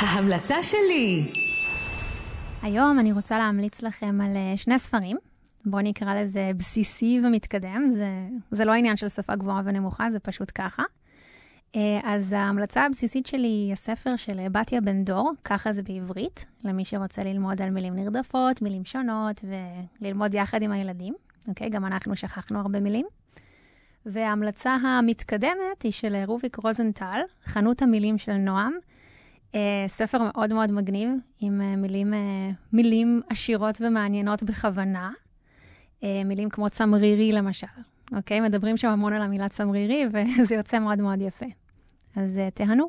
ההמלצה שלי! היום אני רוצה להמליץ לכם על אה, שני ספרים. בואו נקרא לזה בסיסי ומתקדם, זה, זה לא עניין של שפה גבוהה ונמוכה, זה פשוט ככה. אה, אז ההמלצה הבסיסית שלי היא הספר של בתיה בן דור, ככה זה בעברית, למי שרוצה ללמוד על מילים נרדפות, מילים שונות, וללמוד יחד עם הילדים. אוקיי? גם אנחנו שכחנו הרבה מילים. וההמלצה המתקדמת היא של רוביק רוזנטל, חנות המילים של נועם. אה, ספר מאוד מאוד מגניב, עם אה, מילים, אה, מילים עשירות ומעניינות בכוונה. מילים כמו צמרירי למשל, אוקיי? מדברים שם המון על המילה צמרירי, וזה יוצא מאוד מאוד יפה. אז תהנו.